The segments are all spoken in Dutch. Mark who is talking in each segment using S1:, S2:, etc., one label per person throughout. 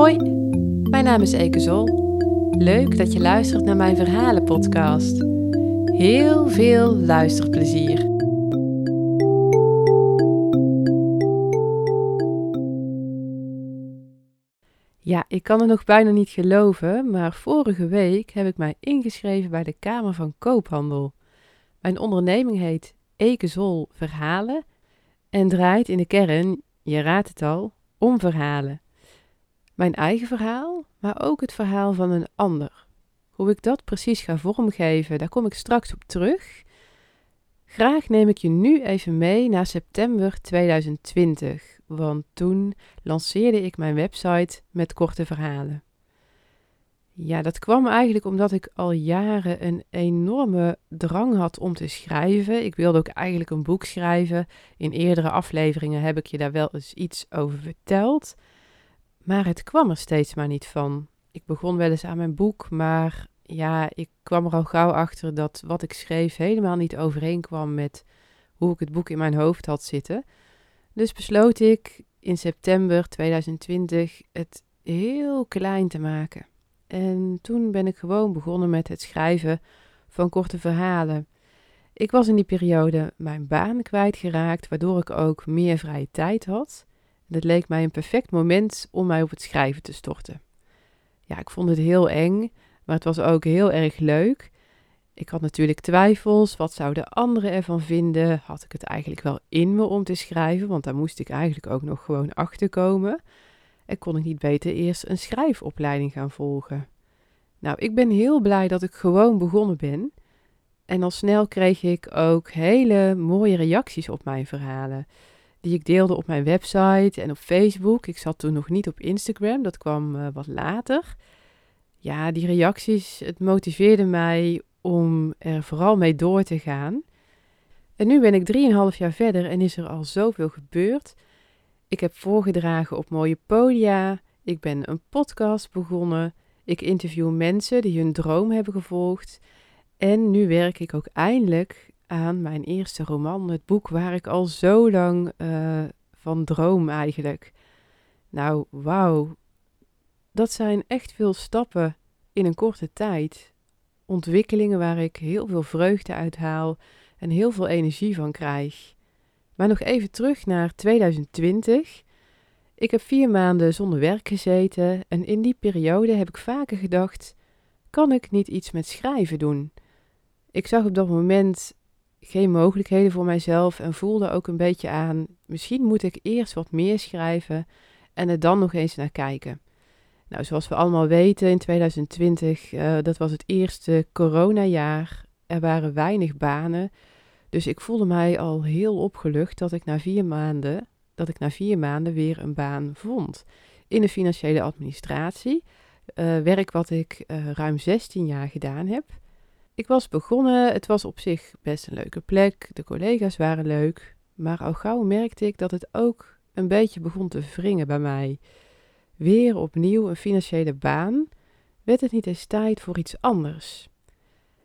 S1: Hoi, mijn naam is Eke Zol. Leuk dat je luistert naar mijn verhalenpodcast. Heel veel luisterplezier. Ja, ik kan het nog bijna niet geloven, maar vorige week heb ik mij ingeschreven bij de Kamer van Koophandel. Mijn onderneming heet Eke Zol Verhalen en draait in de kern, je raadt het al, om verhalen. Mijn eigen verhaal, maar ook het verhaal van een ander. Hoe ik dat precies ga vormgeven, daar kom ik straks op terug. Graag neem ik je nu even mee naar september 2020, want toen lanceerde ik mijn website met korte verhalen. Ja, dat kwam eigenlijk omdat ik al jaren een enorme drang had om te schrijven. Ik wilde ook eigenlijk een boek schrijven. In eerdere afleveringen heb ik je daar wel eens iets over verteld. Maar het kwam er steeds maar niet van. Ik begon wel eens aan mijn boek, maar ja, ik kwam er al gauw achter dat wat ik schreef helemaal niet overeenkwam met hoe ik het boek in mijn hoofd had zitten. Dus besloot ik in september 2020 het heel klein te maken. En toen ben ik gewoon begonnen met het schrijven van korte verhalen. Ik was in die periode mijn baan kwijtgeraakt, waardoor ik ook meer vrije tijd had. Het leek mij een perfect moment om mij op het schrijven te storten. Ja, ik vond het heel eng, maar het was ook heel erg leuk. Ik had natuurlijk twijfels. Wat zouden anderen ervan vinden? Had ik het eigenlijk wel in me om te schrijven? Want daar moest ik eigenlijk ook nog gewoon achter komen. En kon ik niet beter eerst een schrijfopleiding gaan volgen. Nou, ik ben heel blij dat ik gewoon begonnen ben. En al snel kreeg ik ook hele mooie reacties op mijn verhalen. Die ik deelde op mijn website en op Facebook. Ik zat toen nog niet op Instagram, dat kwam uh, wat later. Ja, die reacties, het motiveerde mij om er vooral mee door te gaan. En nu ben ik 3,5 jaar verder en is er al zoveel gebeurd. Ik heb voorgedragen op mooie podia. Ik ben een podcast begonnen. Ik interview mensen die hun droom hebben gevolgd. En nu werk ik ook eindelijk aan mijn eerste roman, het boek waar ik al zo lang uh, van droom eigenlijk. Nou, wauw. Dat zijn echt veel stappen in een korte tijd. Ontwikkelingen waar ik heel veel vreugde uit haal en heel veel energie van krijg. Maar nog even terug naar 2020. Ik heb vier maanden zonder werk gezeten en in die periode heb ik vaker gedacht: kan ik niet iets met schrijven doen? Ik zag op dat moment geen mogelijkheden voor mijzelf en voelde ook een beetje aan: misschien moet ik eerst wat meer schrijven en er dan nog eens naar kijken. Nou, zoals we allemaal weten, in 2020, uh, eh, dat was het eerste coronajaar. Er waren weinig banen. Dus ik voelde mij al heel opgelucht dat ik na vier maanden, dat ik na vier maanden weer een baan vond. In de financiële administratie. Uh, werk wat ik uh, ruim 16 jaar gedaan heb. Ik was begonnen, het was op zich best een leuke plek. De collega's waren leuk. Maar al gauw merkte ik dat het ook een beetje begon te wringen bij mij. Weer opnieuw een financiële baan. Werd het niet eens tijd voor iets anders?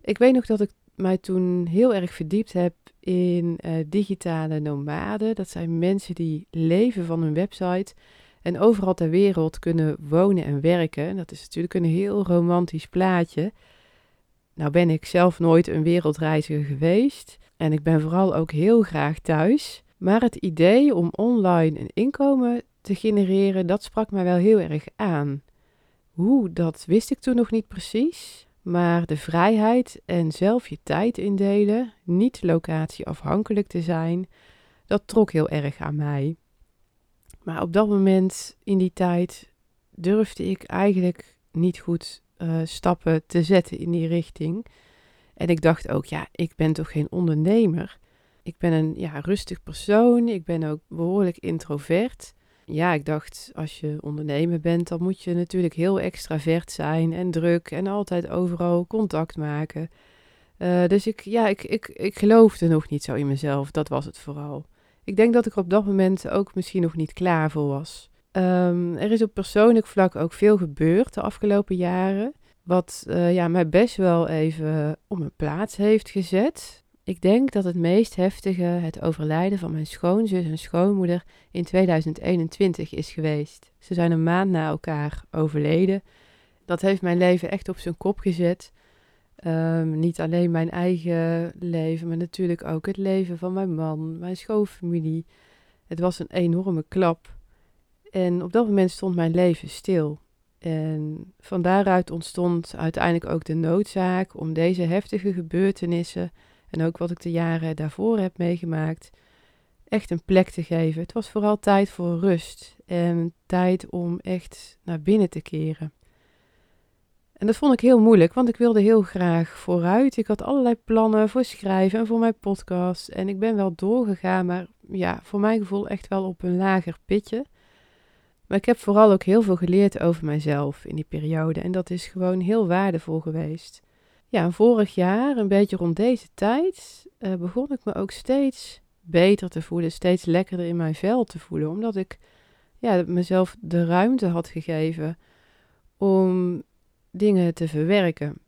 S1: Ik weet nog dat ik mij toen heel erg verdiept heb in uh, digitale nomaden. Dat zijn mensen die leven van hun website en overal ter wereld kunnen wonen en werken. Dat is natuurlijk een heel romantisch plaatje. Nou ben ik zelf nooit een wereldreiziger geweest en ik ben vooral ook heel graag thuis. Maar het idee om online een inkomen te genereren, dat sprak mij wel heel erg aan. Hoe, dat wist ik toen nog niet precies. Maar de vrijheid en zelf je tijd indelen, niet locatieafhankelijk te zijn, dat trok heel erg aan mij. Maar op dat moment in die tijd durfde ik eigenlijk niet goed uh, stappen te zetten in die richting. En ik dacht ook, ja, ik ben toch geen ondernemer. Ik ben een ja, rustig persoon. Ik ben ook behoorlijk introvert. Ja, ik dacht, als je ondernemer bent, dan moet je natuurlijk heel extravert zijn en druk en altijd overal contact maken. Uh, dus ik, ja, ik, ik, ik geloofde nog niet zo in mezelf. Dat was het vooral. Ik denk dat ik op dat moment ook misschien nog niet klaar voor was. Um, er is op persoonlijk vlak ook veel gebeurd de afgelopen jaren. Wat uh, ja, mij best wel even op mijn plaats heeft gezet. Ik denk dat het meest heftige het overlijden van mijn schoonzus en schoonmoeder in 2021 is geweest. Ze zijn een maand na elkaar overleden. Dat heeft mijn leven echt op zijn kop gezet. Ehm, niet alleen mijn eigen leven, maar natuurlijk ook het leven van mijn man, mijn schoonfamilie. Het was een enorme klap. En op dat moment stond mijn leven stil. En van daaruit ontstond uiteindelijk ook de noodzaak om deze heftige gebeurtenissen en ook wat ik de jaren daarvoor heb meegemaakt, echt een plek te geven. Het was vooral tijd voor rust en tijd om echt naar binnen te keren. En dat vond ik heel moeilijk, want ik wilde heel graag vooruit. Ik had allerlei plannen voor schrijven en voor mijn podcast. En ik ben wel doorgegaan, maar ja, voor mijn gevoel echt wel op een lager pitje. Maar ik heb vooral ook heel veel geleerd over mijzelf in die periode. En dat is gewoon heel waardevol geweest. Ja, vorig jaar, een beetje rond deze tijd, uh, begon ik me ook steeds beter te voelen. Steeds lekkerder in mijn vel te voelen. Omdat ik ja, mezelf de ruimte had gegeven om dingen te verwerken.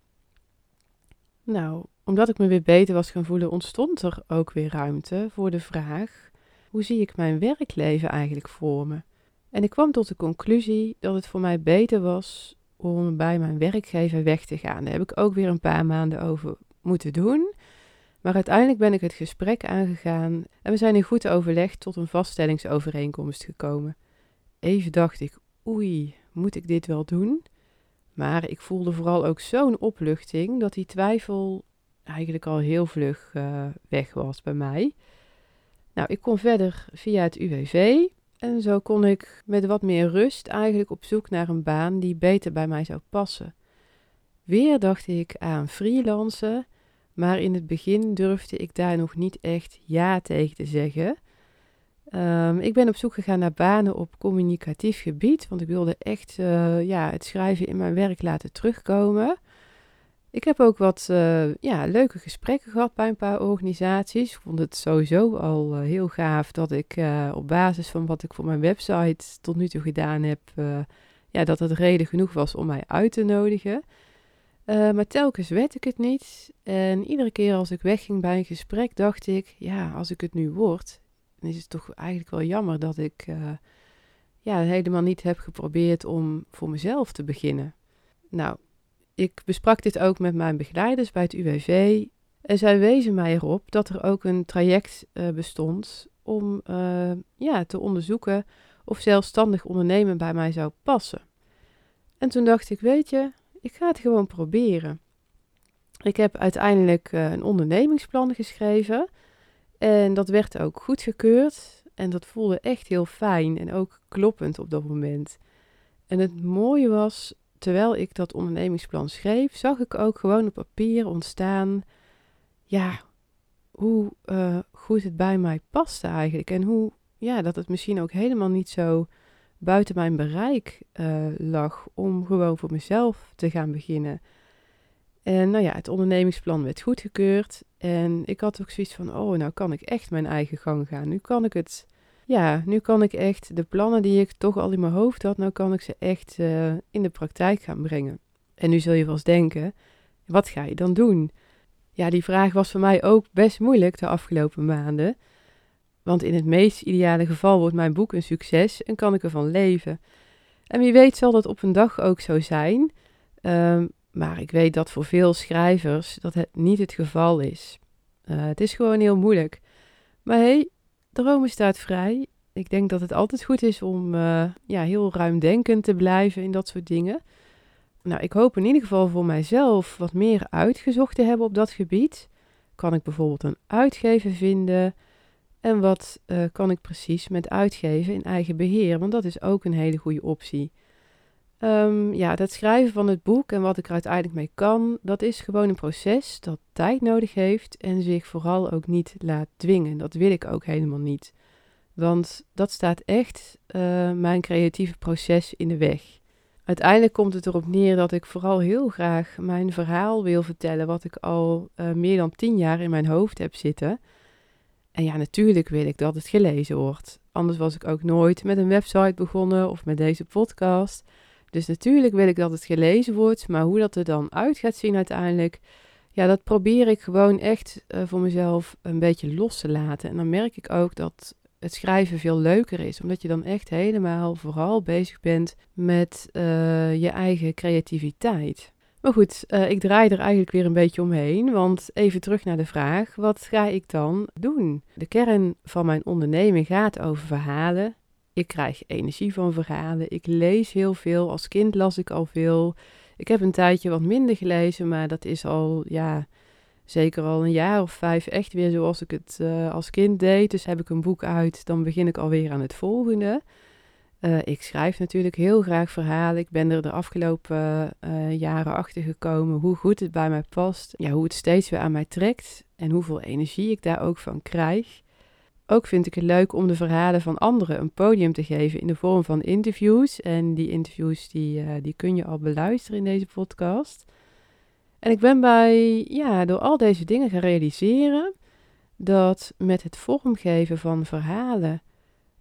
S1: Nou, omdat ik me weer beter was gaan voelen, ontstond er ook weer ruimte voor de vraag: hoe zie ik mijn werkleven eigenlijk voor me? En ik kwam tot de conclusie dat het voor mij beter was om bij mijn werkgever weg te gaan. Daar heb ik ook weer een paar maanden over moeten doen. Maar uiteindelijk ben ik het gesprek aangegaan en we zijn in goed overleg tot een vaststellingsovereenkomst gekomen. Even dacht ik, oei, moet ik dit wel doen? Maar ik voelde vooral ook zo'n opluchting dat die twijfel eigenlijk al heel vlug uh, weg was bij mij. Nou, ik kon verder via het UWV en zo kon ik met wat meer rust eigenlijk op zoek naar een baan die beter bij mij zou passen. Weer dacht ik aan freelancen, maar in het begin durfde ik daar nog niet echt ja tegen te zeggen. Um, ik ben op zoek gegaan naar banen op communicatief gebied, want ik wilde echt uh, ja, het schrijven in mijn werk laten terugkomen. Ik heb ook wat uh, ja, leuke gesprekken gehad bij een paar organisaties. Ik vond het sowieso al uh, heel gaaf dat ik op basis van wat ik voor mijn website tot nu toe gedaan heb, ja, dat het reden genoeg was om mij uit te nodigen. maar telkens werd ik het niet. En iedere keer als ik wegging bij een gesprek, dacht ik: ja, als ik het nu word, dan is het toch eigenlijk wel jammer dat ik ja, helemaal niet heb geprobeerd om voor mezelf te beginnen. Nou, ik besprak dit ook met mijn begeleiders bij het UWV. En zij wezen mij erop dat er ook een traject uh, bestond om uh, ja, te onderzoeken of zelfstandig ondernemen bij mij zou passen. En toen dacht ik, weet je, ik ga het gewoon proberen. Ik heb uiteindelijk uh, een ondernemingsplan geschreven. En dat werd ook goedgekeurd. En dat voelde echt heel fijn en ook kloppend op dat moment. En het mooie was, terwijl ik dat ondernemingsplan schreef, zag ik ook gewoon op papier ontstaan, ja, hoe uh, goed het bij mij paste eigenlijk. En hoe, ja, dat het misschien ook helemaal niet zo buiten mijn bereik uh, lag om gewoon voor mezelf te gaan beginnen. En nou ja, het ondernemingsplan werd goedgekeurd. En ik had ook zoiets van, oh, nou kan ik echt mijn eigen gang gaan. Nu kan ik het, ja, nu kan ik echt de plannen die ik toch al in mijn hoofd had, nou kan ik ze echt uh, in de praktijk gaan brengen. En nu zul je wel denken, wat ga je dan doen? Ja, die vraag was voor mij ook best moeilijk de afgelopen maanden. Want in het meest ideale geval wordt mijn boek een succes en kan ik ervan leven. En wie weet zal dat op een dag ook zo zijn. Um, maar ik weet dat voor veel schrijvers dat niet het geval is. Uh, het is gewoon heel moeilijk. Maar hey, dromen staat vrij. Ik denk dat het altijd goed is om uh, ja, heel ruimdenkend te blijven in dat soort dingen. Nou, ik hoop in ieder geval voor mijzelf wat meer uitgezocht te hebben op dat gebied. Kan ik bijvoorbeeld een uitgever vinden? En wat uh, kan ik precies met uitgeven in eigen beheer? Want dat is ook een hele goede optie. Um, ja, dat schrijven van het boek en wat ik er uiteindelijk mee kan, dat is gewoon een proces dat tijd nodig heeft en zich vooral ook niet laat dwingen. Dat wil ik ook helemaal niet. Want dat staat echt uh, mijn creatieve proces in de weg. Uiteindelijk komt het erop neer dat ik vooral heel graag mijn verhaal wil vertellen, wat ik al uh, meer dan tien jaar in mijn hoofd heb zitten. En ja, natuurlijk wil ik dat het gelezen wordt. Anders was ik ook nooit met een website begonnen of met deze podcast. Dus natuurlijk wil ik dat het gelezen wordt, maar hoe dat er dan uit gaat zien uiteindelijk, ja, dat probeer ik gewoon echt uh, voor mezelf een beetje los te laten. En dan merk ik ook dat het schrijven veel leuker is, omdat je dan echt helemaal vooral bezig bent met uh, je eigen creativiteit. Maar goed, uh, ik draai er eigenlijk weer een beetje omheen, want even terug naar de vraag: wat ga ik dan doen? De kern van mijn onderneming gaat over verhalen. Ik krijg energie van verhalen. Ik lees heel veel. Als kind las ik al veel. Ik heb een tijdje wat minder gelezen, maar dat is al, ja, zeker al een jaar of vijf echt weer zoals ik het uh, als kind deed. Dus heb ik een boek uit, dan begin ik alweer aan het volgende. Uh, ik schrijf natuurlijk heel graag verhalen. Ik ben er de afgelopen uh, jaren achter gekomen hoe goed het bij mij past. Ja, hoe het steeds weer aan mij trekt en hoeveel energie ik daar ook van krijg. Ook vind ik het leuk om de verhalen van anderen een podium te geven in de vorm van interviews. En die interviews die, uh, die kun je al beluisteren in deze podcast. En ik ben bij, ja, door al deze dingen gaan realiseren dat met het vormgeven van verhalen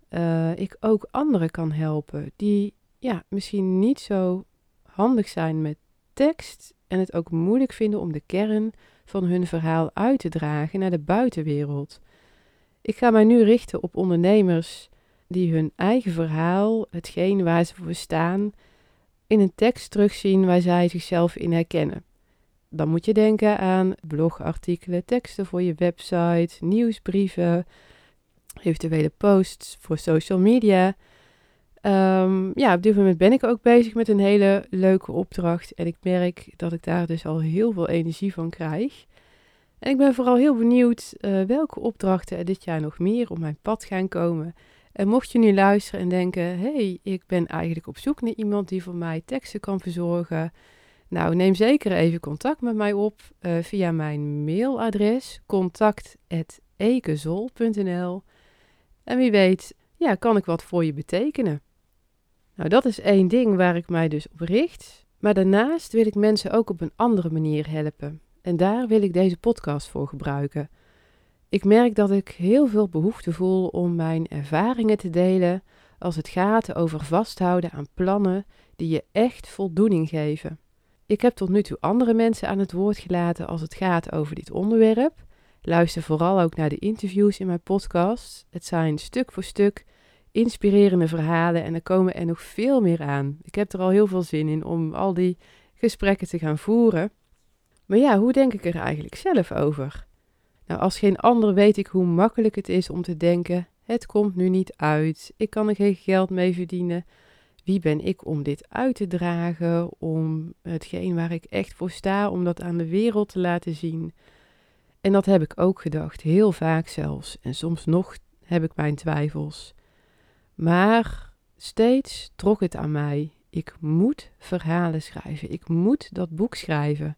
S1: uh, ik ook anderen kan helpen die ja, misschien niet zo handig zijn met tekst en het ook moeilijk vinden om de kern van hun verhaal uit te dragen naar de buitenwereld. Ik ga mij nu richten op ondernemers die hun eigen verhaal, hetgeen waar ze voor staan, in een tekst terugzien waar zij zichzelf in herkennen. Dan moet je denken aan blogartikelen, teksten voor je website, nieuwsbrieven, eventuele posts voor social media. Um, ja, op dit moment ben ik ook bezig met een hele leuke opdracht en ik merk dat ik daar dus al heel veel energie van krijg. Ik ben vooral heel benieuwd uh, welke opdrachten er dit jaar nog meer op mijn pad gaan komen. En mocht je nu luisteren en denken: hey, ik ben eigenlijk op zoek naar iemand die voor mij teksten kan verzorgen. Nou, neem zeker even contact met mij op uh, via mijn mailadres contact.ekezol.nl. En wie weet, ja, kan ik wat voor je betekenen. Nou, dat is één ding waar ik mij dus op richt. Maar daarnaast wil ik mensen ook op een andere manier helpen. En daar wil ik deze podcast voor gebruiken. Ik merk dat ik heel veel behoefte voel om mijn ervaringen te delen als het gaat over vasthouden aan plannen die je echt voldoening geven. Ik heb tot nu toe andere mensen aan het woord gelaten als het gaat over dit onderwerp. Luister vooral ook naar de interviews in mijn podcast. Het zijn stuk voor stuk inspirerende verhalen en er komen er nog veel meer aan. Ik heb er al heel veel zin in om al die gesprekken te gaan voeren. Maar ja, hoe denk ik er eigenlijk zelf over? Nou, als geen ander weet ik hoe makkelijk het is om te denken: het komt nu niet uit, ik kan er geen geld mee verdienen. Wie ben ik om dit uit te dragen, om hetgeen waar ik echt voor sta, om dat aan de wereld te laten zien? En dat heb ik ook gedacht, heel vaak zelfs. En soms nog heb ik mijn twijfels. Maar steeds trok het aan mij. Ik moet verhalen schrijven. Ik moet dat boek schrijven.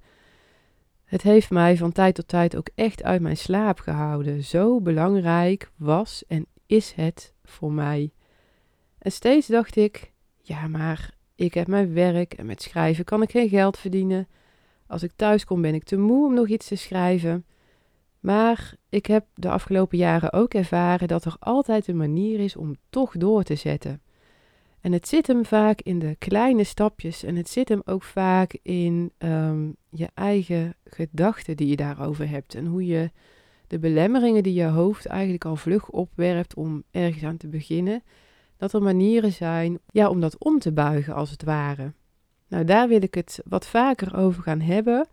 S1: Het heeft mij van tijd tot tijd ook echt uit mijn slaap gehouden. Zo belangrijk was en is het voor mij. En steeds dacht ik: ja, maar ik heb mijn werk en met schrijven kan ik geen geld verdienen. Als ik thuis kom ben ik te moe om nog iets te schrijven. Maar ik heb de afgelopen jaren ook ervaren dat er altijd een manier is om toch door te zetten. En het zit hem vaak in de kleine stapjes en het zit hem ook vaak in um, je eigen gedachten die je daarover hebt. En hoe je de belemmeringen die je hoofd eigenlijk al vlug opwerpt om ergens aan te beginnen, dat er manieren zijn ja, om dat om te buigen als het ware. Nou, daar wil ik het wat vaker over gaan hebben.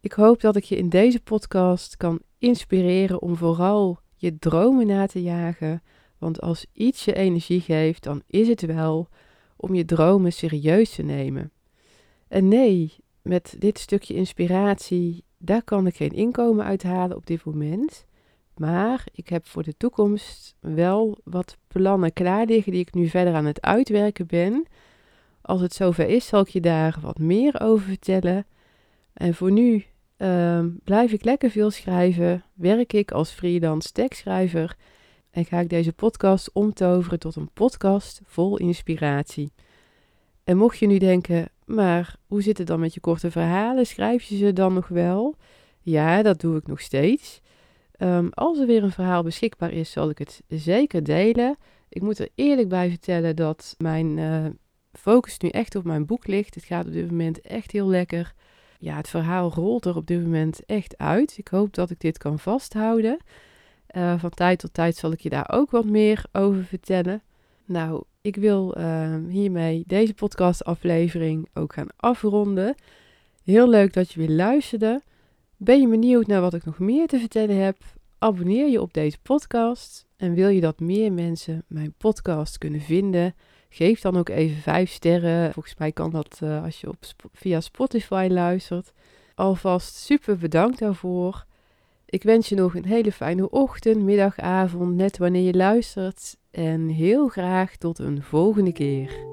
S1: Ik hoop dat ik je in deze podcast kan inspireren om vooral je dromen na te jagen want als iets je energie geeft, dan is het wel om je dromen serieus te nemen. En nee, met dit stukje inspiratie, daar kan ik geen inkomen uithalen op dit moment. Maar ik heb voor de toekomst wel wat plannen klaar liggen die ik nu verder aan het uitwerken ben. Als het zover is, zal ik je daar wat meer over vertellen. En voor nu uh, blijf ik lekker veel schrijven. Werk ik als freelance tekstschrijver en ga ik deze podcast omtoveren tot een podcast vol inspiratie. En mocht je nu denken, maar hoe zit het dan met je korte verhalen? Schrijf je ze dan nog wel? Ja, dat doe ik nog steeds. Ehm, als er weer een verhaal beschikbaar is, zal ik het zeker delen. Ik moet er eerlijk bij vertellen dat mijn uh, focus nu echt op mijn boek ligt. Het gaat op dit moment echt heel lekker. ja, het verhaal rolt er op dit moment echt uit. Ik hoop dat ik dit kan vasthouden. Uh, van tijd tot tijd zal ik je daar ook wat meer over vertellen. Nou, ik wil uh, hiermee deze podcastaflevering ook gaan afronden. Heel leuk dat je weer luisterde. Ben je benieuwd naar wat ik nog meer te vertellen heb? Abonneer je op deze podcast. En wil je dat meer mensen mijn podcast kunnen vinden? Geef dan ook even 5 sterren. Volgens mij kan dat uh, als je op, via Spotify luistert. Alvast super bedankt daarvoor. Ik wens je nog een hele fijne ochtend, middag, avond, net wanneer je luistert. En heel graag tot een volgende keer.